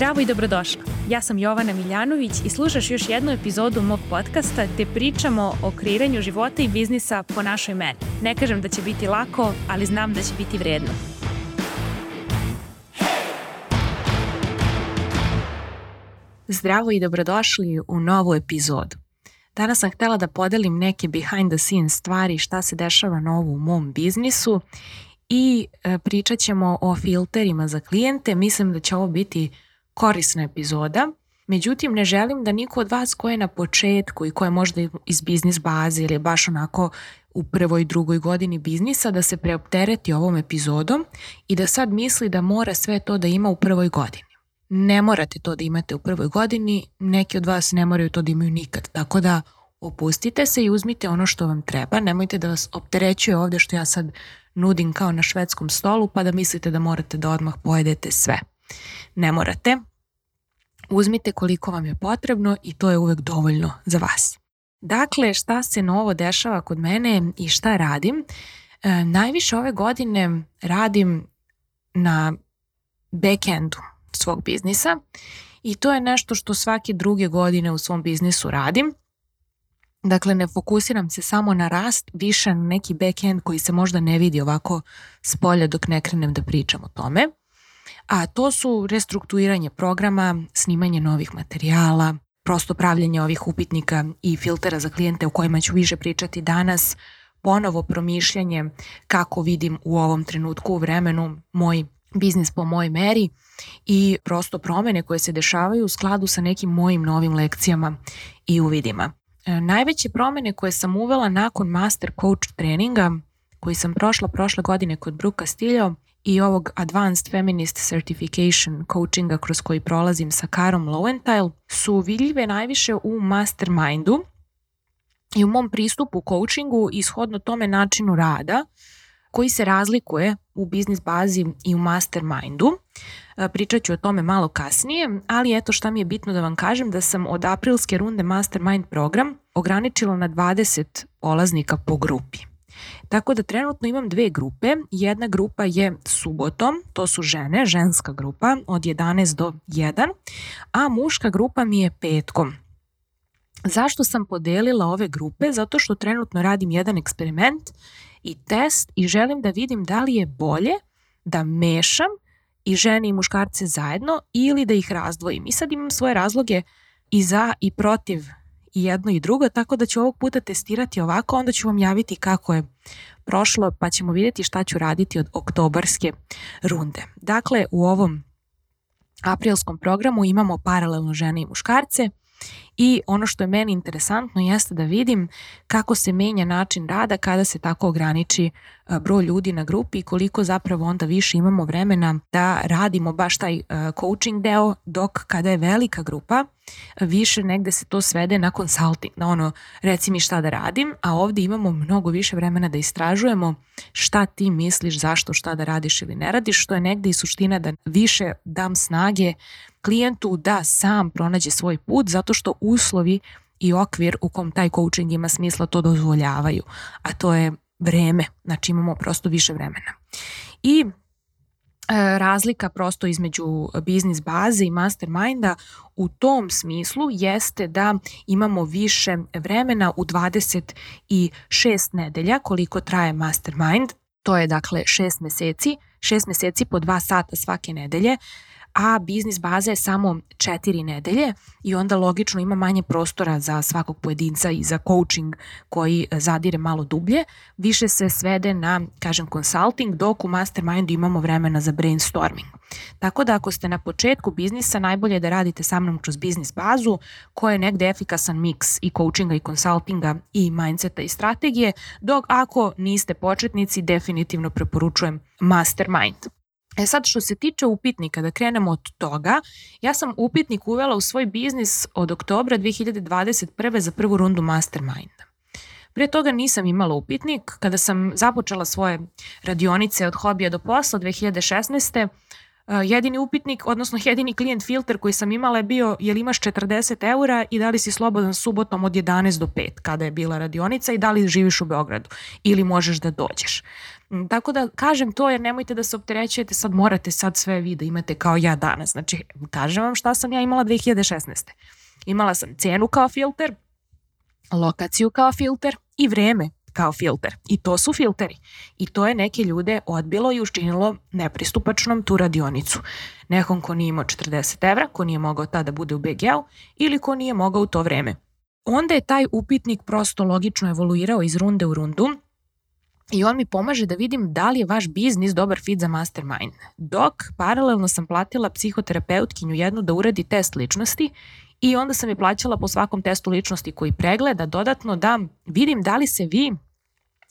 Zdravo i dobrodošla. Ja sam Jovana Miljanović i slušaš još jednu epizodu mog podcasta gde pričamo o kreiranju života i biznisa po našoj meni. Ne kažem da će biti lako, ali znam da će biti vredno. Zdravo i dobrodošli u novu epizodu. Danas sam htela da podelim neke behind the scenes stvari šta se dešava novo u mom biznisu i e, pričat ćemo o filterima za klijente. Mislim da će ovo biti korisna epizoda. Međutim, ne želim da niko od vas ko je na početku i ko je možda iz biznis baze ili baš onako u prvoj i drugoj godini biznisa da se preoptereti ovom epizodom i da sad misli da mora sve to da ima u prvoj godini. Ne morate to da imate u prvoj godini, neki od vas ne moraju to da imaju nikad, tako da opustite se i uzmite ono što vam treba, nemojte da vas opterećuje ovde što ja sad nudim kao na švedskom stolu pa da mislite da morate da odmah pojedete sve. Ne morate, Uzmite koliko vam je potrebno i to je uvek dovoljno za vas. Dakle, šta se novo dešava kod mene i šta radim? E, najviše ove godine radim na backendu svog biznisa i to je nešto što svake druge godine u svom biznisu radim. Dakle, ne fokusiram se samo na rast, više na neki backend koji se možda ne vidi ovako spolja dok ne krenem da pričam o tome a to su restrukturiranje programa, snimanje novih materijala, prosto pravljanje ovih upitnika i filtera za klijente o kojima ću više pričati danas, ponovo promišljanje kako vidim u ovom trenutku u vremenu moj biznis po mojoj meri i prosto promene koje se dešavaju u skladu sa nekim mojim novim lekcijama i uvidima. E, najveće promene koje sam uvela nakon master coach treninga koji sam prošla prošle godine kod Bruka Stiljo i ovog Advanced Feminist Certification coachinga kroz koji prolazim sa Karom Lowenthal su vidljive najviše u mastermindu i u mom pristupu coachingu ishodno tome načinu rada koji se razlikuje u biznis bazi i u mastermindu. E, pričat ću o tome malo kasnije, ali eto šta mi je bitno da vam kažem da sam od aprilske runde mastermind program ograničila na 20 polaznika po grupi. Tako da trenutno imam dve grupe. Jedna grupa je subotom, to su žene, ženska grupa od 11 do 1, a muška grupa mi je petkom. Zašto sam podelila ove grupe? Zato što trenutno radim jedan eksperiment i test i želim da vidim da li je bolje da mešam i žene i muškarce zajedno ili da ih razdvojim. I sad imam svoje razloge i za i protiv i jedno i drugo, tako da ću ovog puta testirati ovako, onda ću vam javiti kako je prošlo, pa ćemo vidjeti šta ću raditi od oktobarske runde. Dakle, u ovom aprilskom programu imamo paralelno žene i muškarce, I ono što je meni interesantno jeste da vidim kako se menja način rada kada se tako ograniči e, broj ljudi na grupi i koliko zapravo onda više imamo vremena da radimo baš taj e, coaching deo dok kada je velika grupa više negde se to svede na consulting, na ono reci mi šta da radim, a ovde imamo mnogo više vremena da istražujemo šta ti misliš, zašto, šta da radiš ili ne radiš, što je negde i suština da više dam snage klijentu da sam pronađe svoj put zato što uslovi i okvir u kom taj coaching ima smisla to dozvoljavaju, a to je vreme, znači imamo prosto više vremena. I e, razlika prosto između biznis baze i masterminda u tom smislu jeste da imamo više vremena u 26 nedelja koliko traje mastermind, to je dakle 6 meseci, 6 meseci po 2 sata svake nedelje, a biznis baza je samo četiri nedelje i onda logično ima manje prostora za svakog pojedinca i za coaching koji e, zadire malo dublje. Više se svede na, kažem, consulting, dok u mastermindu imamo vremena za brainstorming. Tako da ako ste na početku biznisa, najbolje je da radite sa mnom kroz biznis bazu, koja je negde efikasan miks i coachinga i consultinga i mindseta i strategije, dok ako niste početnici, definitivno preporučujem mastermind. E sad, što se tiče upitnika, da krenemo od toga, ja sam upitnik uvela u svoj biznis od oktobra 2021. za prvu rundu masterminda. Prije toga nisam imala upitnik. Kada sam započela svoje radionice od hobija do posla 2016. E, jedini upitnik, odnosno jedini klijent filter koji sam imala je bio je li imaš 40 eura i da li si slobodan subotom od 11 do 5 kada je bila radionica i da li živiš u Beogradu ili možeš da dođeš. Mm, tako da kažem to jer nemojte da se opterećujete, sad morate sad sve vi da imate kao ja danas. Znači, kažem vam šta sam ja imala 2016. Imala sam cenu kao filter, lokaciju kao filter i vreme kao filter. I to su filteri. I to je neke ljude odbilo i učinilo nepristupačnom tu radionicu. Nekom ko nije imao 40 evra, ko nije mogao tada da bude u bg ili ko nije mogao u to vreme. Onda je taj upitnik prosto logično evoluirao iz runde u rundu i on mi pomaže da vidim da li je vaš biznis dobar fit za mastermind. Dok paralelno sam platila psihoterapeutkinju jednu da uradi test ličnosti i onda sam je plaćala po svakom testu ličnosti koji pregleda dodatno da vidim da li se vi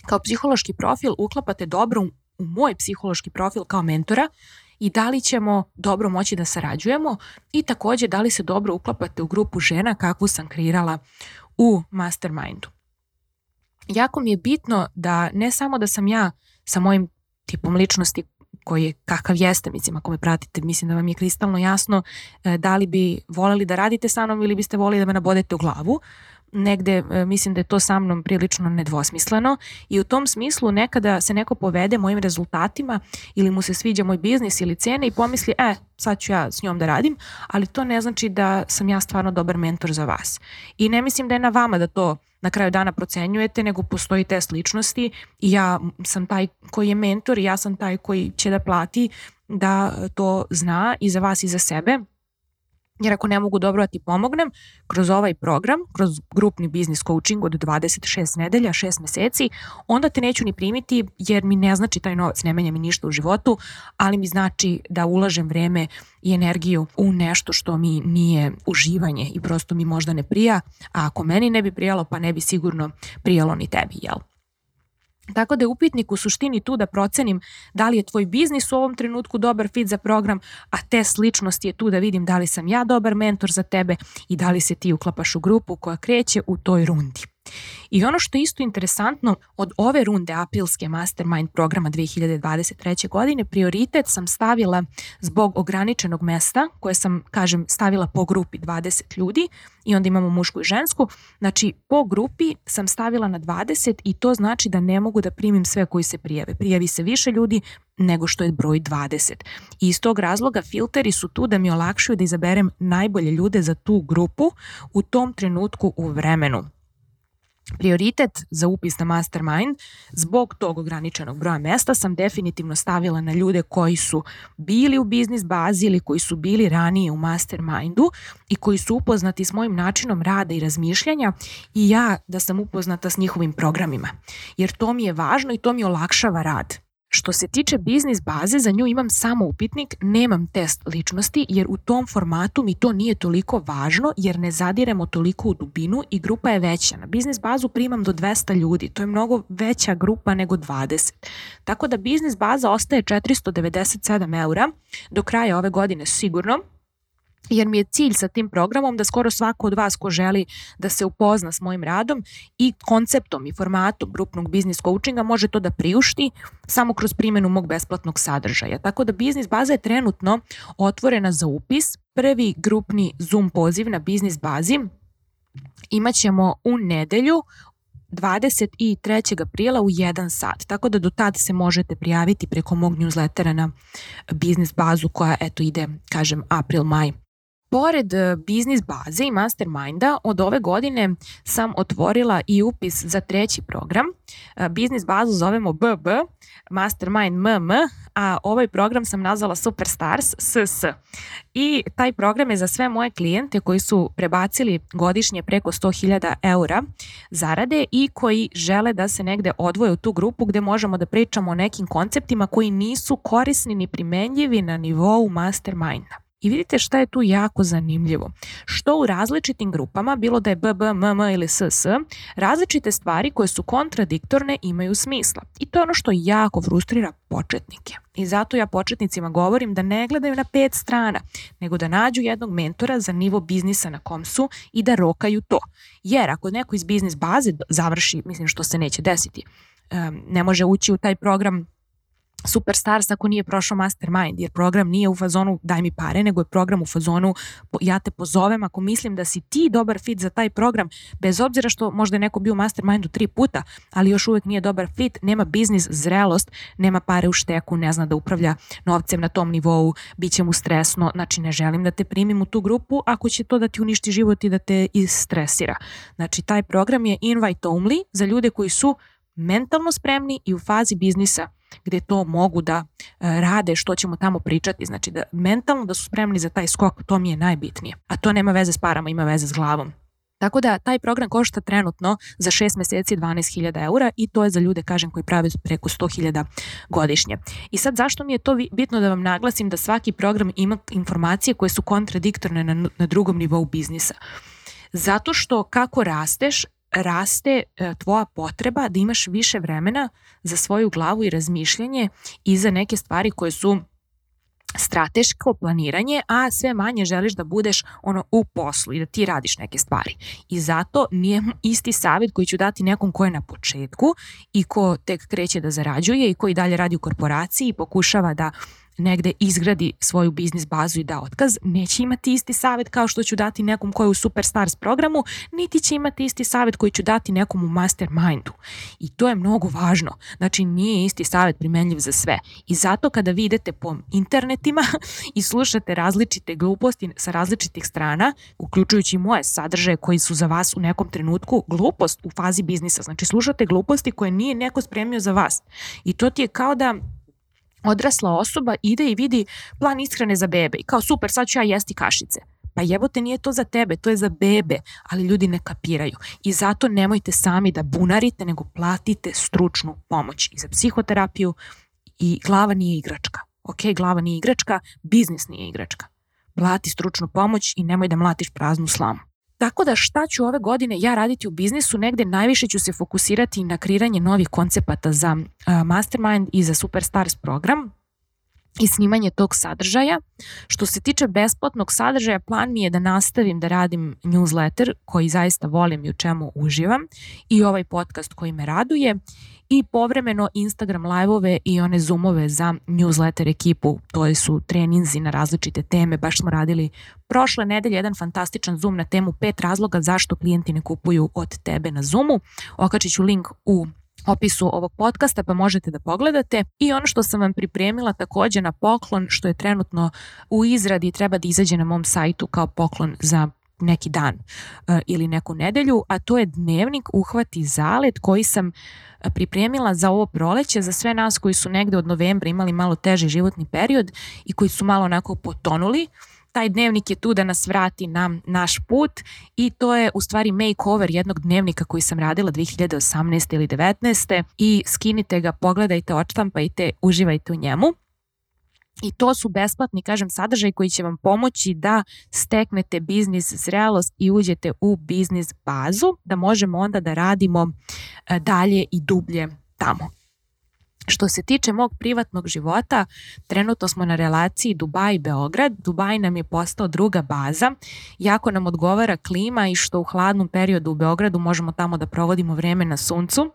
kao psihološki profil uklapate dobro u moj psihološki profil kao mentora i da li ćemo dobro moći da sarađujemo i takođe da li se dobro uklapate u grupu žena kakvu sam kreirala u mastermindu jako mi je bitno da ne samo da sam ja sa mojim tipom ličnosti koji je kakav jeste, mislim ako me pratite, mislim da vam je kristalno jasno e, da li bi voleli da radite sa mnom ili biste voleli da me nabodete u glavu. Negde e, mislim da je to sa mnom prilično nedvosmisleno i u tom smislu nekada se neko povede mojim rezultatima ili mu se sviđa moj biznis ili cene i pomisli, e, sad ću ja s njom da radim, ali to ne znači da sam ja stvarno dobar mentor za vas. I ne mislim da je na vama da to na kraju dana procenjujete, nego postoji test ličnosti i ja sam taj koji je mentor i ja sam taj koji će da plati da to zna i za vas i za sebe jer ako ne mogu dobro da ti pomognem, kroz ovaj program, kroz grupni biznis coaching od 26 nedelja, 6 meseci, onda te neću ni primiti jer mi ne znači taj novac, ne menja mi ništa u životu, ali mi znači da ulažem vreme i energiju u nešto što mi nije uživanje i prosto mi možda ne prija, a ako meni ne bi prijalo, pa ne bi sigurno prijalo ni tebi, jel? Tako da je upitnik u suštini tu da procenim da li je tvoj biznis u ovom trenutku dobar fit za program, a test ličnosti je tu da vidim da li sam ja dobar mentor za tebe i da li se ti uklapaš u grupu koja kreće u toj rundi. I ono što je isto interesantno, od ove runde aprilske mastermind programa 2023. godine prioritet sam stavila zbog ograničenog mesta koje sam, kažem, stavila po grupi 20 ljudi i onda imamo mušku i žensku. Znači, po grupi sam stavila na 20 i to znači da ne mogu da primim sve koji se prijave. Prijavi se više ljudi nego što je broj 20. I iz tog razloga filteri su tu da mi olakšuju da izaberem najbolje ljude za tu grupu u tom trenutku u vremenu Prioritet za upis na Mastermind zbog tog ograničenog broja mesta sam definitivno stavila na ljude koji su bili u biznis bazi ili koji su bili ranije u Mastermindu i koji su upoznati s mojim načinom rada i razmišljanja i ja da sam upoznata s njihovim programima. Jer to mi je važno i to mi olakšava rad. Što se tiče biznis baze, za nju imam samo upitnik, nemam test ličnosti jer u tom formatu mi to nije toliko važno jer ne zadiremo toliko u dubinu i grupa je veća. Na biznis bazu primam do 200 ljudi, to je mnogo veća grupa nego 20. Tako da biznis baza ostaje 497 eura do kraja ove godine sigurno, jer mi je cilj sa tim programom da skoro svako od vas ko želi da se upozna s mojim radom i konceptom i formatom grupnog biznis coachinga može to da priušti samo kroz primjenu mog besplatnog sadržaja. Tako da biznis baza je trenutno otvorena za upis. Prvi grupni Zoom poziv na biznis bazi imaćemo u nedelju 23. aprila u 1 sat, tako da do tad se možete prijaviti preko mog newslettera na biznis bazu koja eto ide, kažem, april, maj Pored e, biznis baze i masterminda, od ove godine sam otvorila i upis za treći program. E, biznis bazu zovemo BB, mastermind MM, a ovaj program sam nazvala Superstars SS. I taj program je za sve moje klijente koji su prebacili godišnje preko 100.000 eura zarade i koji žele da se negde odvoje u tu grupu gde možemo da pričamo o nekim konceptima koji nisu korisni ni primenljivi na nivou masterminda. I vidite šta je tu jako zanimljivo. Što u različitim grupama, bilo da je BB, MM ili SS, različite stvari koje su kontradiktorne imaju smisla. I to je ono što jako frustrira početnike. I zato ja početnicima govorim da ne gledaju na pet strana, nego da nađu jednog mentora za nivo biznisa na kom su i da rokaju to. Jer ako neko iz biznis baze završi, mislim što se neće desiti, ne može ući u taj program superstars ako nije prošao mastermind, jer program nije u fazonu daj mi pare, nego je program u fazonu ja te pozovem ako mislim da si ti dobar fit za taj program, bez obzira što možda je neko bio u mastermindu tri puta, ali još uvek nije dobar fit, nema biznis, zrelost, nema pare u šteku, ne zna da upravlja novcem na tom nivou, bit će mu stresno, znači ne želim da te primim u tu grupu ako će to da ti uništi život i da te istresira. Znači taj program je invite only za ljude koji su mentalno spremni i u fazi biznisa gde to mogu da e, rade što ćemo tamo pričati, znači da mentalno da su spremni za taj skok, to mi je najbitnije. A to nema veze s parama, ima veze s glavom. Tako da taj program košta trenutno za 6 meseci 12.000 eura i to je za ljude, kažem, koji prave preko 100.000 godišnje. I sad zašto mi je to bitno da vam naglasim da svaki program ima informacije koje su kontradiktorne na, na drugom nivou biznisa? Zato što kako rasteš, raste e, tvoja potreba da imaš više vremena za svoju glavu i razmišljanje i za neke stvari koje su strateško planiranje, a sve manje želiš da budeš ono u poslu i da ti radiš neke stvari. I zato nije isti savjet koji ću dati nekom ko je na početku i ko tek kreće da zarađuje i koji dalje radi u korporaciji i pokušava da negde izgradi svoju biznis bazu i da otkaz, neće imati isti savet kao što ću dati nekom koji je u Superstars programu, niti će imati isti savet koji ću dati nekom u mastermindu. I to je mnogo važno. Znači, nije isti savet primenljiv za sve. I zato kada vi idete po internetima i slušate različite gluposti sa različitih strana, uključujući moje sadržaje koji su za vas u nekom trenutku glupost u fazi biznisa. Znači, slušate gluposti koje nije neko spremio za vas. I to ti je kao da odrasla osoba ide i vidi plan ishrane za bebe i kao super, sad ću ja jesti kašice. Pa jebote, nije to za tebe, to je za bebe, ali ljudi ne kapiraju. I zato nemojte sami da bunarite, nego platite stručnu pomoć i za psihoterapiju i glava nije igračka. Ok, glava nije igračka, biznis nije igračka. Plati stručnu pomoć i nemoj da mlatiš praznu slamu. Tako da šta ću ove godine ja raditi u biznisu, negde najviše ću se fokusirati na kreiranje novih koncepata za mastermind i za superstars program, i snimanje tog sadržaja. Što se tiče besplatnog sadržaja, plan mi je da nastavim da radim newsletter koji zaista volim i u čemu uživam i ovaj podcast koji me raduje i povremeno Instagram live-ove i one zoomove za newsletter ekipu, to su treninzi na različite teme, baš smo radili prošle nedelje jedan fantastičan zoom na temu pet razloga zašto klijenti ne kupuju od tebe na zoomu, okačit ću link u opisu ovog podcasta pa možete da pogledate i ono što sam vam pripremila takođe na poklon što je trenutno u izradi treba da izađe na mom sajtu kao poklon za neki dan e, ili neku nedelju, a to je dnevnik Uhvati zalet koji sam eh, pripremila za ovo proleće, za sve nas koji su negde od novembra imali malo teži životni period i koji su malo onako potonuli. Uh, taj dnevnik je tu da nas vrati na naš put i to je u stvari makeover jednog dnevnika koji sam radila 2018. ili 19. i skinite ga, pogledajte, očtampajte, uživajte u njemu. I to su besplatni, kažem, sadržaj koji će vam pomoći da steknete biznis zrelost i uđete u biznis bazu, da možemo onda da radimo e, dalje i dublje tamo. Što se tiče mog privatnog života, trenutno smo na relaciji Dubaj-Beograd. Dubaj nam je postao druga baza. Jako nam odgovara klima i što u hladnom periodu u Beogradu možemo tamo da provodimo vreme na suncu.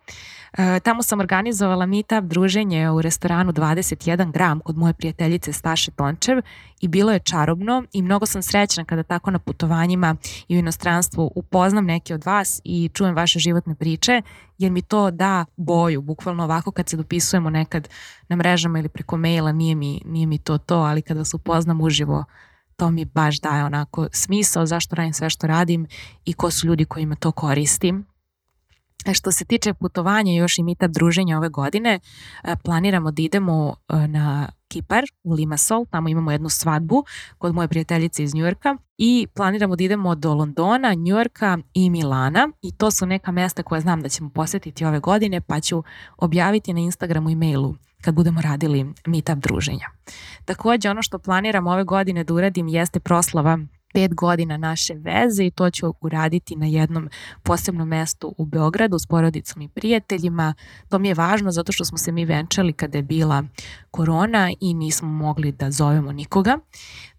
E, tamo sam organizovala meetup druženje u restoranu 21 gram kod moje prijateljice Staše Tončev i bilo je čarobno i mnogo sam srećna kada tako na putovanjima i u inostranstvu upoznam neke od vas i čujem vaše životne priče jer mi to da boju, bukvalno ovako kad se dopisujemo nekad na mrežama ili preko maila nije mi, nije mi to to, ali kada se upoznam uživo to mi baš daje onako smisao zašto radim sve što radim i ko su ljudi kojima to koristim E, što se tiče putovanja još i meetup druženja ove godine, e, planiramo da idemo e, na Kipar u Limassol, tamo imamo jednu svadbu kod moje prijateljice iz Njujorka i planiramo da idemo do Londona, Njujorka i Milana i to su neka mesta koja znam da ćemo posetiti ove godine pa ću objaviti na Instagramu i mailu kad budemo radili meetup druženja. Takođe ono što planiram ove godine da uradim jeste proslava pet godina naše veze i to ću uraditi na jednom posebnom mestu u Beogradu s porodicom i prijateljima. To mi je važno zato što smo se mi venčali kada je bila korona i nismo mogli da zovemo nikoga.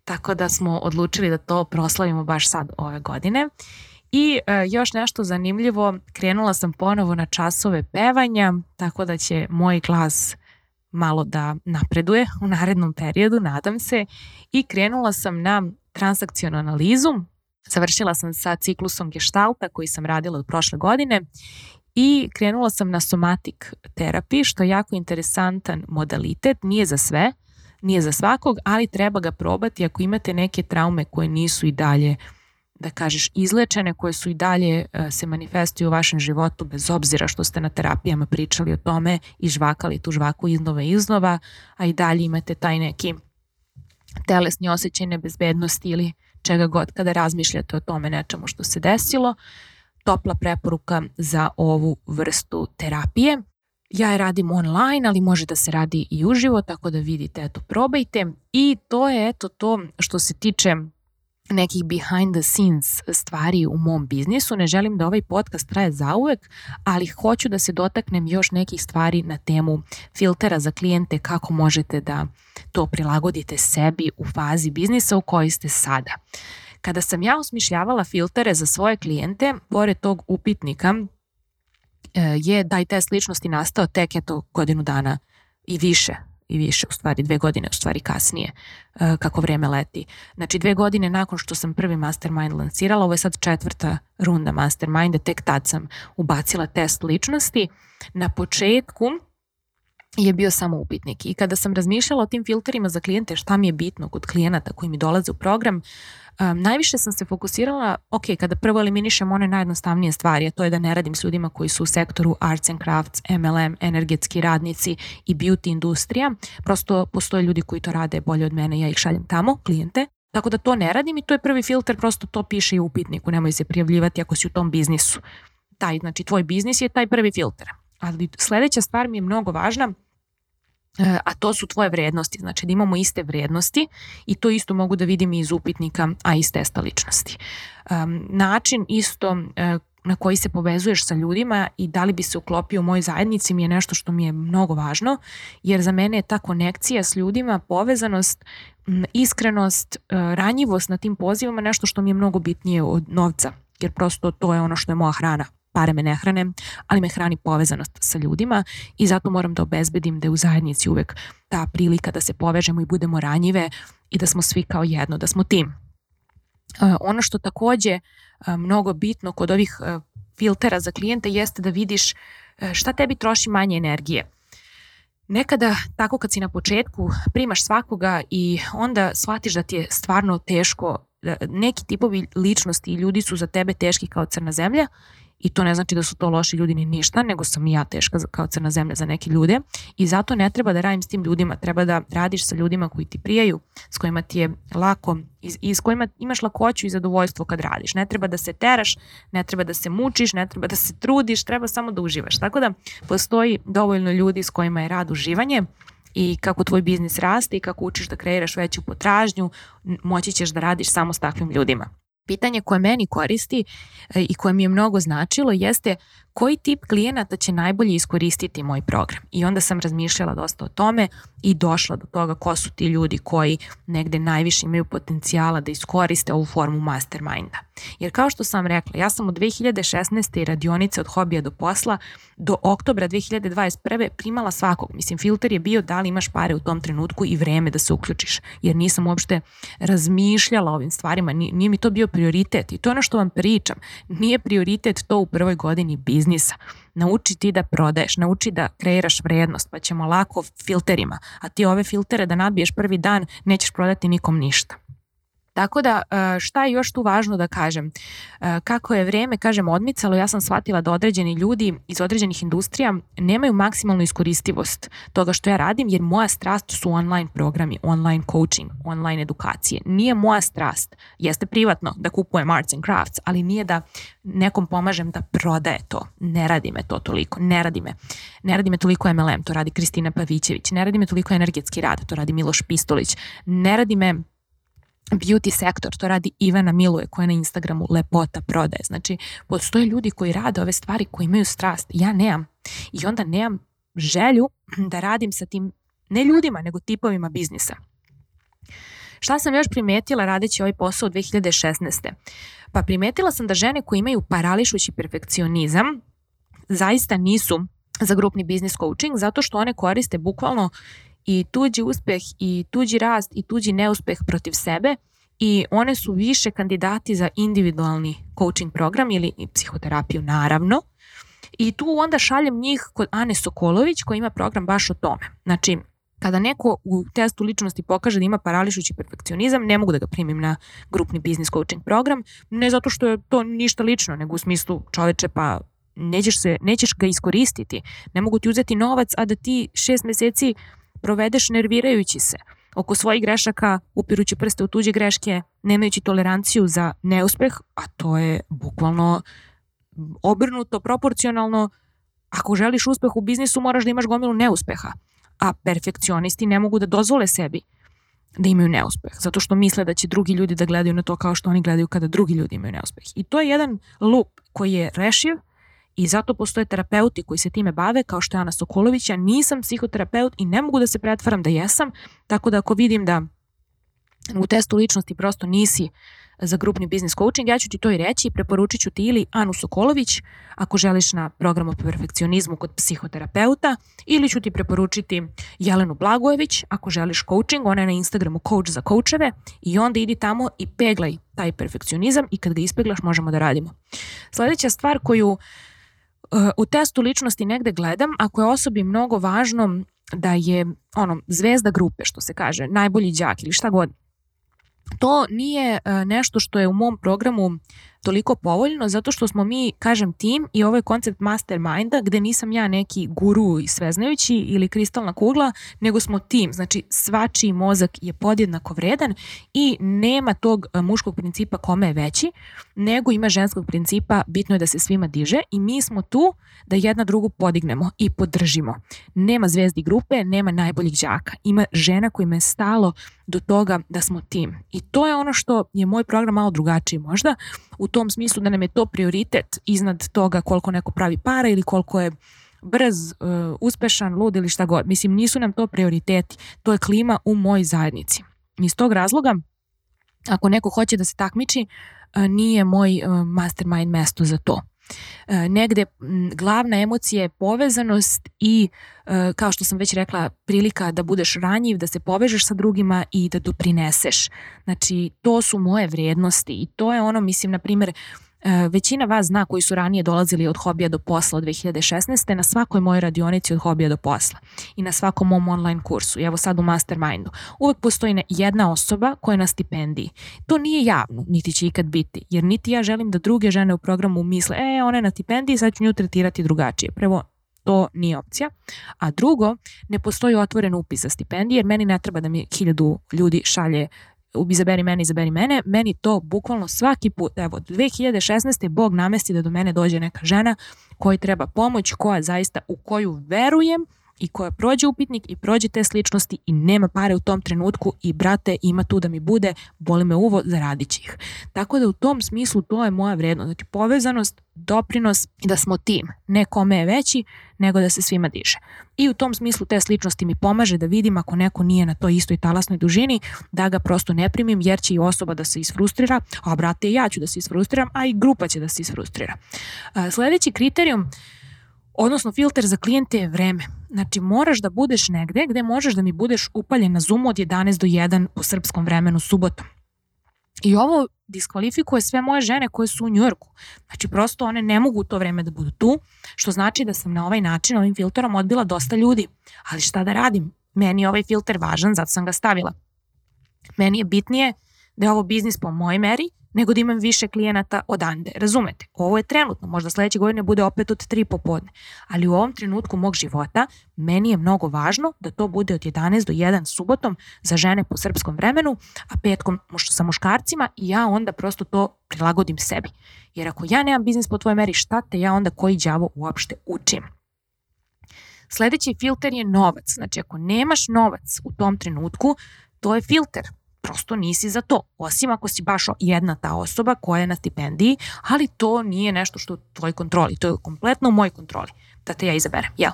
Tako da smo odlučili da to proslavimo baš sad ove godine. I e, još nešto zanimljivo, krenula sam ponovo na časove pevanja, tako da će moj glas malo da napreduje u narednom periodu, nadam se. I krenula sam na transakcionu analizu. Završila sam sa ciklusom gestalta koji sam radila od prošle godine i krenula sam na somatik terapiji što je jako interesantan modalitet, nije za sve, nije za svakog, ali treba ga probati ako imate neke traume koje nisu i dalje da kažeš izlečene koje su i dalje e, se manifestuju u vašem životu bez obzira što ste na terapijama pričali o tome i žvakali tu žvaku iznova i iznova, a i dalje imate taj neki telesni osjećaj nebezbednosti ili čega god kada razmišljate o tome nečemu što se desilo. Topla preporuka za ovu vrstu terapije. Ja je radim online, ali može da se radi i uživo, tako da vidite, eto, probajte. I to je eto to što se tiče nekih behind the scenes stvari u mom biznisu. Ne želim da ovaj podcast traje zauvek, ali hoću da se dotaknem još nekih stvari na temu filtera za klijente, kako možete da to prilagodite sebi u fazi biznisa u kojoj ste sada. Kada sam ja osmišljavala filtere za svoje klijente, pored tog upitnika e, je da i test ličnosti nastao tek eto godinu dana i više i više, u stvari dve godine, u stvari kasnije, eh, kako vreme leti. Znači dve godine nakon što sam prvi mastermind lansirala, ovo je sad četvrta runda masterminda, tek tad sam ubacila test ličnosti. Na početku je bio samo upitnik. I kada sam razmišljala o tim filterima za klijente, šta mi je bitno kod klijenata koji mi dolaze u program, um, najviše sam se fokusirala, ok, kada prvo eliminišem one najjednostavnije stvari, a to je da ne radim s ljudima koji su u sektoru arts and crafts, MLM, energetski radnici i beauty industrija. Prosto postoje ljudi koji to rade bolje od mene, ja ih šaljem tamo, klijente. Tako da to ne radim i to je prvi filter, prosto to piše i u upitniku, nemoj se prijavljivati ako si u tom biznisu. Taj, znači tvoj biznis je taj prvi filter. Ali sledeća stvar mi je mnogo važna, E, a to su tvoje vrednosti, znači da imamo iste vrednosti i to isto mogu da vidim i iz upitnika, a iz testa ličnosti. način isto e, na koji se povezuješ sa ljudima i da li bi se uklopio u mojoj zajednici mi je nešto što mi je mnogo važno, jer za mene je ta konekcija s ljudima, povezanost, iskrenost, e, ranjivost na tim pozivima nešto što mi je mnogo bitnije od novca, jer prosto to je ono što je moja hrana pare me ne hrane, ali me hrani povezanost sa ljudima i zato moram da obezbedim da je u zajednici uvek ta prilika da se povežemo i budemo ranjive i da smo svi kao jedno, da smo tim. Ono što takođe mnogo bitno kod ovih filtera za klijente jeste da vidiš šta tebi troši manje energije. Nekada, tako kad si na početku, primaš svakoga i onda shvatiš da ti je stvarno teško da, neki tipovi ličnosti i ljudi su za tebe teški kao crna zemlja I to ne znači da su to loši ljudi ni ništa, nego sam i ja teška kao crna zemlja za neke ljude i zato ne treba da radim s tim ljudima, treba da radiš sa ljudima koji ti prijaju, s kojima ti je lako i s kojima imaš lakoću i zadovoljstvo kad radiš. Ne treba da se teraš, ne treba da se mučiš, ne treba da se trudiš, treba samo da uživaš. Tako da postoji dovoljno ljudi s kojima je rad uživanje i kako tvoj biznis raste i kako učiš da kreiraš veću potražnju, moći ćeš da radiš samo s takvim ljudima. Pitanje koje meni koristi e, i koje mi je mnogo značilo jeste koji tip klijenata će najbolje iskoristiti moj program. I onda sam razmišljala dosta o tome i došla do toga ko su ti ljudi koji negde najviše imaju potencijala da iskoriste ovu formu masterminda. Jer kao što sam rekla, ja sam od 2016. radionice od hobija do posla do oktobra 2021. primala svakog. Mislim, filter je bio da li imaš pare u tom trenutku i vreme da se uključiš. Jer nisam uopšte razmišljala o ovim stvarima. Nije mi to bio prioritet. I to je ono što vam pričam. Nije prioritet to u prvoj godini biznisa. Nauči ti da prodaješ, nauči da kreiraš vrednost, pa ćemo lako filterima. A ti ove filtere da nadbiješ prvi dan, nećeš prodati nikom ništa. Tako da, e, šta je još tu važno da kažem? E, kako je vreme, kažem, odmicalo, ja sam shvatila da određeni ljudi iz određenih industrija nemaju maksimalnu iskoristivost toga što ja radim, jer moja strast su online programi, online coaching, online edukacije. Nije moja strast, jeste privatno da kupujem arts and crafts, ali nije da nekom pomažem da prodaje to. Ne radi me to toliko, ne radi me. Ne radi me toliko MLM, to radi Kristina Pavićević, ne radi me toliko energetski rad, to radi Miloš Pistolić, ne radi me beauty sektor, to radi Ivana Miluje koja je na Instagramu lepota prodaje. Znači, postoje ljudi koji rade ove stvari koji imaju strast. Ja nemam. I onda nemam želju da radim sa tim, ne ljudima, nego tipovima biznisa. Šta sam još primetila radeći ovaj posao 2016. Pa primetila sam da žene koje imaju parališući perfekcionizam zaista nisu za grupni biznis coaching zato što one koriste bukvalno i tuđi uspeh i tuđi rast i tuđi neuspeh protiv sebe i one su više kandidati za individualni coaching program ili psihoterapiju naravno. I tu onda šaljem njih kod Ane Sokolović koja ima program baš o tome. Znači, kada neko u testu ličnosti pokaže da ima parališući perfekcionizam, ne mogu da ga primim na grupni biznis coaching program, ne zato što je to ništa lično, nego u smislu čoveče pa nećeš, se, nećeš ga iskoristiti, ne mogu ti uzeti novac, a da ti šest meseci provedeš nervirajući se, oko svojih grešaka, upirući prste u tuđe greške, nemajući toleranciju za neuspeh, a to je bukvalno obrnuto, proporcionalno. Ako želiš uspeh u biznisu, moraš da imaš gomilu neuspeha. A perfekcionisti ne mogu da dozvole sebi da imaju neuspeh, zato što misle da će drugi ljudi da gledaju na to kao što oni gledaju kada drugi ljudi imaju neuspeh. I to je jedan loop koji je rešiv, i zato postoje terapeuti koji se time bave, kao što je Ana Sokolović, ja nisam psihoterapeut i ne mogu da se pretvaram da jesam, tako da ako vidim da u testu ličnosti prosto nisi za grupni biznis coaching, ja ću ti to i reći i preporučit ću ti ili Anu Sokolović ako želiš na program o perfekcionizmu kod psihoterapeuta ili ću ti preporučiti Jelenu Blagojević ako želiš coaching, ona je na Instagramu coach za coacheve i onda idi tamo i peglaj taj perfekcionizam i kad ga ispeglaš možemo da radimo. Sledeća stvar koju uh, u testu ličnosti negde gledam, ako je osobi mnogo važno da je ono, zvezda grupe, što se kaže, najbolji đak ili šta god, to nije e, nešto što je u mom programu toliko povoljno zato što smo mi, kažem, tim i ovo je koncept masterminda gde nisam ja neki guru i sveznajući ili kristalna kugla, nego smo tim. Znači, svačiji mozak je podjednako vredan i nema tog e, muškog principa kome je veći, nego ima ženskog principa, bitno je da se svima diže i mi smo tu da jedna drugu podignemo i podržimo. Nema zvezdi grupe, nema najboljih đaka. Ima žena kojima je stalo do toga da smo tim. I to je ono što je moj program malo drugačiji možda. U tom smislu da nam je to prioritet iznad toga koliko neko pravi para ili koliko je brz, uh, uspešan, lud ili šta god. Mislim, nisu nam to prioriteti. To je klima u moj zajednici. Iz tog razloga, ako neko hoće da se takmiči, uh, nije moj uh, mastermind mesto za to. E, negde glavna emocija je povezanost i e, kao što sam već rekla prilika da budeš ranjiv, da se povežeš sa drugima i da doprineseš. Znači to su moje vrednosti i to je ono mislim na primer E, većina vas zna koji su ranije dolazili od hobija do posla od 2016. na svakoj mojoj radionici od hobija do posla i na svakom mom online kursu. I evo sad u mastermindu. Uvek postoji jedna osoba koja je na stipendiji. To nije javno, niti će ikad biti, jer niti ja želim da druge žene u programu misle e, ona je na stipendiji, sad ću nju tretirati drugačije. Prvo, to nije opcija. A drugo, ne postoji otvoren upis za stipendije, jer meni ne treba da mi hiljadu ljudi šalje izaberi mene, izaberi mene, meni to bukvalno svaki put, evo, 2016. Bog namesti da do mene dođe neka žena koji treba pomoć, koja zaista, u koju verujem, i koja prođe upitnik i prođe te sličnosti i nema pare u tom trenutku i brate ima tu da mi bude, boli me uvo, zaradit će ih. Tako da u tom smislu to je moja vrednost. Znači povezanost, doprinos da smo tim, ne kome je veći, nego da se svima diže. I u tom smislu te sličnosti mi pomaže da vidim ako neko nije na toj istoj talasnoj dužini, da ga prosto ne primim jer će i osoba da se isfrustrira, a brate i ja ću da se isfrustriram, a i grupa će da se isfrustrira. Sledeći kriterijum odnosno filter za klijente je vreme. Znači moraš da budeš negde gde možeš da mi budeš upaljen na Zoom od 11 do 1 po srpskom vremenu subotom. I ovo diskvalifikuje sve moje žene koje su u Njujorku. Znači prosto one ne mogu u to vreme da budu tu, što znači da sam na ovaj način, ovim filterom odbila dosta ljudi. Ali šta da radim? Meni je ovaj filter važan, zato sam ga stavila. Meni je bitnije da je ovo biznis po mojoj meri nego da imam više klijenata odande. Razumete? Ovo je trenutno, možda sledeće godine bude opet od 3 popodne, ali u ovom trenutku mog života meni je mnogo važno da to bude od 11 do 1 subotom za žene po srpskom vremenu, a petkom sa muškarcima i ja onda prosto to prilagodim sebi. Jer ako ja nemam biznis po tvojoj meri, šta te ja onda koji đavo uopšte učim? Sledeći filter je novac. Znači, ako nemaš novac u tom trenutku, to je filter prosto nisi za to, osim ako si baš jedna ta osoba koja je na stipendiji, ali to nije nešto što u tvoj kontroli, to je kompletno u mojoj kontroli, da te ja izaberem, jel?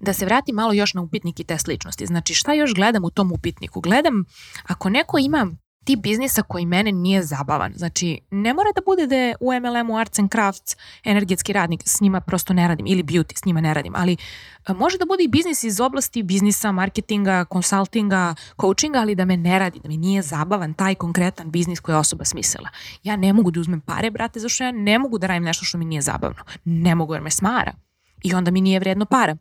Da se vratim malo još na upitnik i test ličnosti. Znači, šta još gledam u tom upitniku? Gledam, ako neko ima tip biznisa koji mene nije zabavan. Znači, ne mora da bude da je u MLM-u Arts and Crafts energetski radnik, s njima prosto ne radim, ili beauty, s njima ne radim, ali e, može da bude i biznis iz oblasti biznisa, marketinga, konsultinga, coachinga, ali da me ne radi, da mi nije zabavan taj konkretan biznis koji je osoba smislila. Ja ne mogu da uzmem pare, brate, zašto ja ne mogu da radim nešto što mi nije zabavno. Ne mogu jer me smara. I onda mi nije vredno para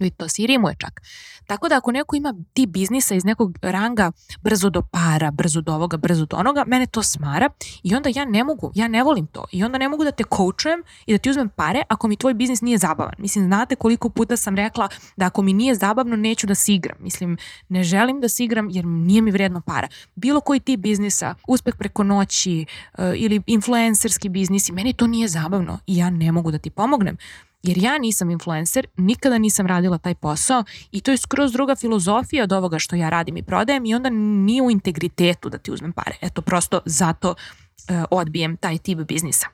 i to Siriji mu čak. Tako da ako neko ima ti biznisa iz nekog ranga brzo do para, brzo do ovoga, brzo do onoga, mene to smara i onda ja ne mogu, ja ne volim to i onda ne mogu da te coachujem i da ti uzmem pare ako mi tvoj biznis nije zabavan. Mislim, znate koliko puta sam rekla da ako mi nije zabavno neću da se igram. Mislim, ne želim da se igram jer nije mi vredno para. Bilo koji ti biznisa, uspeh preko noći eh, ili influencerski biznis, meni to nije zabavno i ja ne mogu da ti pomognem. Jer ja nisam influencer, nikada nisam radila taj posao i to je skroz druga filozofija od ovoga što ja radim i prodajem i onda nije u integritetu da ti uzmem pare. Eto, prosto zato uh, odbijem taj tip biznisa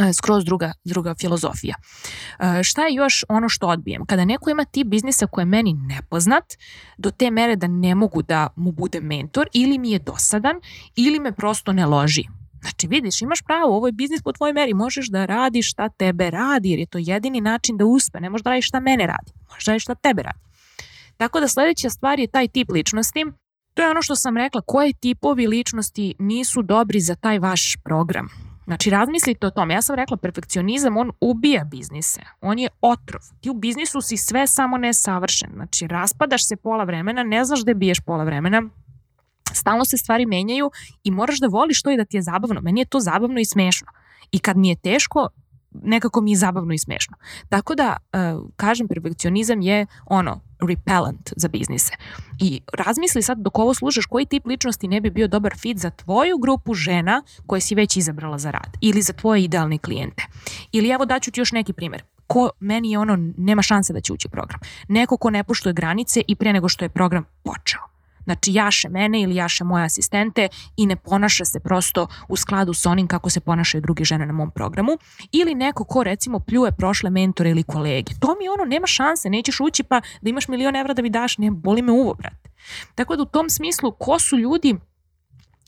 e, skroz druga, druga filozofija. E, šta je još ono što odbijem? Kada neko ima tip biznisa koji je meni nepoznat, do te mere da ne mogu da mu bude mentor, ili mi je dosadan, ili me prosto ne loži. Znači vidiš, imaš pravo, ovo je biznis po tvojoj meri, možeš da radiš šta tebe radi, jer je to jedini način da uspe, ne možeš da radiš šta mene radi, možeš da radiš šta tebe radi. Tako da sledeća stvar je taj tip ličnosti, To je ono što sam rekla, koje tipovi ličnosti nisu dobri za taj vaš program. Znači, razmislite o tome. Ja sam rekla, perfekcionizam, on ubija biznise. On je otrov. Ti u biznisu si sve samo nesavršen. Znači, raspadaš se pola vremena, ne znaš gde biješ pola vremena, stalno se stvari menjaju i moraš da voliš to i da ti je zabavno. Meni je to zabavno i smešno. I kad mi je teško, nekako mi je zabavno i smešno. Tako da, e, kažem, perfekcionizam je ono, repellent za biznise. I razmisli sad dok ovo slušaš koji tip ličnosti ne bi bio dobar fit za tvoju grupu žena koje si već izabrala za rad ili za tvoje idealne klijente. Ili evo daću ti još neki primer ko meni je ono, nema šanse da će ući u program. Neko ko ne poštuje granice i pre nego što je program počeo. Znači jaše mene ili jaše moje asistente i ne ponaša se prosto u skladu sa onim kako se ponašaju druge žene na mom programu. Ili neko ko recimo pljuje prošle mentore ili kolege. To mi ono nema šanse, nećeš ući pa da imaš milion evra da mi daš, ne, boli me uvo, brate. Tako da u tom smislu ko su ljudi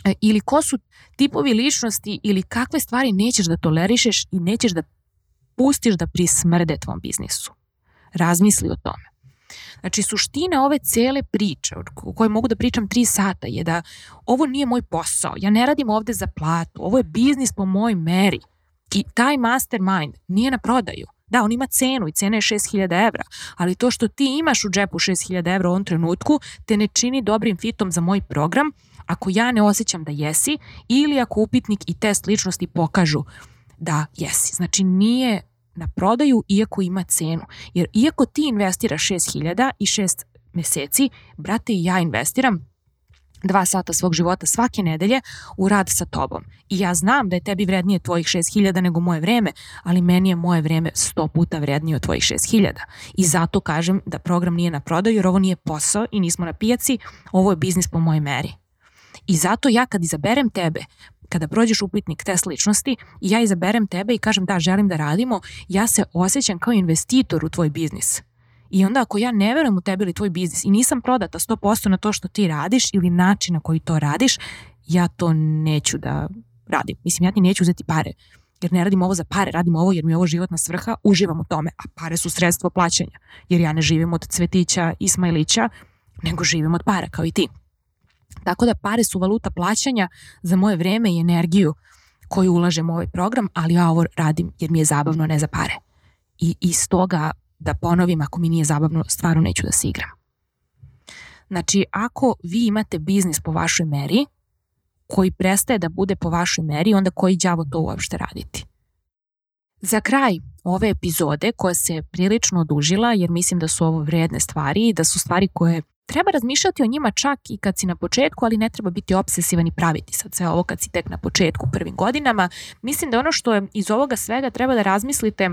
e, ili ko su tipovi ličnosti ili kakve stvari nećeš da tolerišeš i nećeš da pustiš da prismrde tvom biznisu. Razmisli o tome. Znači, suština ove cele priče, o kojoj mogu da pričam tri sata, je da ovo nije moj posao, ja ne radim ovde za platu, ovo je biznis po moj meri. I taj mastermind nije na prodaju. Da, on ima cenu i cena je 6000 evra, ali to što ti imaš u džepu 6000 evra u ovom trenutku te ne čini dobrim fitom za moj program ako ja ne osjećam da jesi ili ako upitnik i test ličnosti pokažu da jesi. Znači nije na prodaju iako ima cenu. Jer iako ti investiraš 6000 i 6 meseci, brate i ja investiram dva sata svog života svake nedelje u rad sa tobom. I ja znam da je tebi vrednije tvojih 6000 nego moje vreme, ali meni je moje vreme 100 puta vrednije od tvojih 6000. I zato kažem da program nije na prodaju jer ovo nije posao i nismo na pijaci, ovo je biznis po mojoj meri. I zato ja kad izaberem tebe, kada prođeš upitnik test ličnosti i ja izaberem tebe i kažem da želim da radimo, ja se osjećam kao investitor u tvoj biznis. I onda ako ja ne verujem u tebe ili tvoj biznis i nisam prodata 100% na to što ti radiš ili način na koji to radiš, ja to neću da radim. Mislim, ja ti neću uzeti pare jer ne radim ovo za pare, radim ovo jer mi je ovo životna svrha, uživam u tome, a pare su sredstvo plaćanja, jer ja ne živim od cvetića i smajlića, nego živim od para kao i ti. Tako da pare su valuta plaćanja za moje vreme i energiju koju ulažem u ovaj program, ali ja ovo radim jer mi je zabavno, ne za pare. I iz toga da ponovim, ako mi nije zabavno, stvarno neću da se igram. Znači, ako vi imate biznis po vašoj meri, koji prestaje da bude po vašoj meri, onda koji đavo to uopšte raditi? Za kraj ove epizode koja se prilično odužila, jer mislim da su ovo vredne stvari i da su stvari koje treba razmišljati o njima čak i kad si na početku, ali ne treba biti obsesivan i praviti sad sve ovo kad si tek na početku prvim godinama. Mislim da ono što je iz ovoga svega treba da razmislite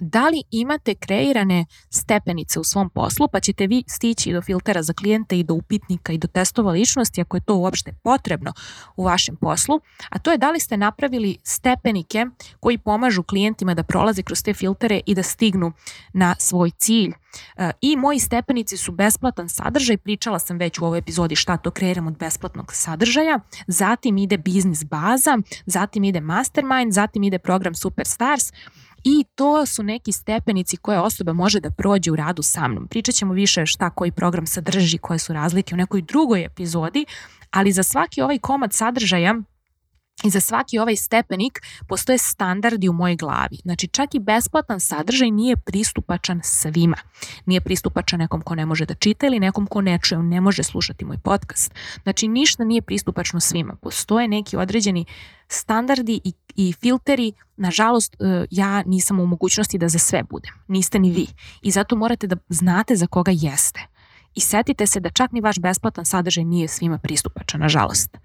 da li imate kreirane stepenice u svom poslu, pa ćete vi stići do filtera za klijente i do upitnika i do testova ličnosti, ako je to uopšte potrebno u vašem poslu, a to je da li ste napravili stepenike koji pomažu klijentima da prolaze kroz te filtere i da stignu na svoj cilj. E, I moji stepenici su besplatan sadržaj, pričala sam već u ovoj epizodi šta to kreiram od besplatnog sadržaja, zatim ide biznis baza, zatim ide mastermind, zatim ide program Superstars, i to su neki stepenici koje osoba može da prođe u radu sa mnom. Pričat ćemo više šta koji program sadrži, koje su razlike u nekoj drugoj epizodi, ali za svaki ovaj komad sadržaja I za svaki ovaj stepenik postoje standardi u mojoj glavi. Znači čak i besplatan sadržaj nije pristupačan svima. Nije pristupačan nekom ko ne može da čita ili nekom ko ne čuje, ne može slušati moj podcast. Znači ništa nije pristupačno svima. Postoje neki određeni standardi i, i filteri, nažalost, e, ja nisam u mogućnosti da za sve budem. Niste ni vi. I zato morate da znate za koga jeste. I setite se da čak ni vaš besplatan sadržaj nije svima pristupačan, nažalost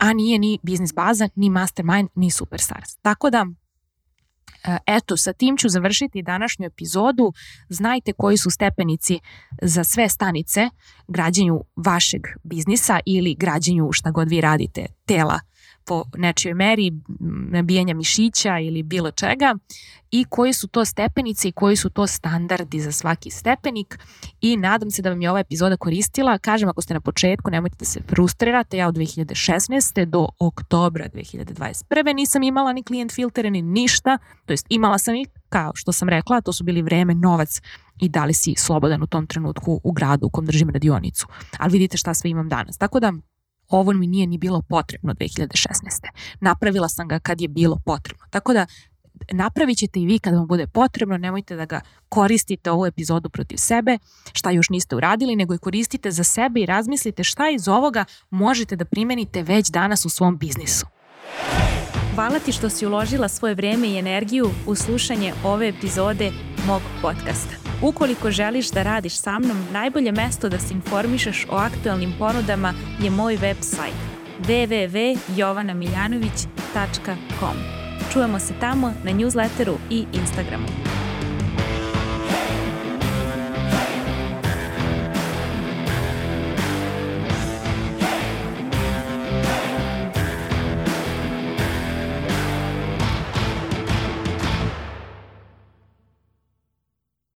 a nije ni biznis baza, ni mastermind, ni superstars. Tako da, eh, Eto, sa tim ću završiti današnju epizodu. Znajte koji su stepenici za sve stanice građenju vašeg biznisa ili građenju šta god vi radite, tela po nečijoj meri nabijanja mišića ili bilo čega i koji su to stepenice i koji su to standardi za svaki stepenik i nadam se da vam je ova epizoda koristila. Kažem, ako ste na početku, nemojte da se frustrirate. Ja od 2016. do oktobra 2021. nisam imala ni klijent filtere ni ništa, to jest imala sam ih kao što sam rekla, to su bili vreme, novac i da li si slobodan u tom trenutku u gradu u kom držim radionicu. Ali vidite šta sve imam danas. Tako da ovo mi nije ni bilo potrebno 2016. Napravila sam ga kad je bilo potrebno. Tako da napravit ćete i vi kad vam bude potrebno, nemojte da ga koristite ovu epizodu protiv sebe, šta još niste uradili, nego i koristite za sebe i razmislite šta iz ovoga možete da primenite već danas u svom biznisu. Hvala ti što si uložila svoje vreme i energiju u slušanje ove epizode mog podcasta. Ukoliko želiš da radiš sa mnom, najbolje mesto da se informišeš o aktuelnim ponudama je moj sajt www.jovanamiljanović.com. Čujemo se tamo na newsletteru i Instagramu.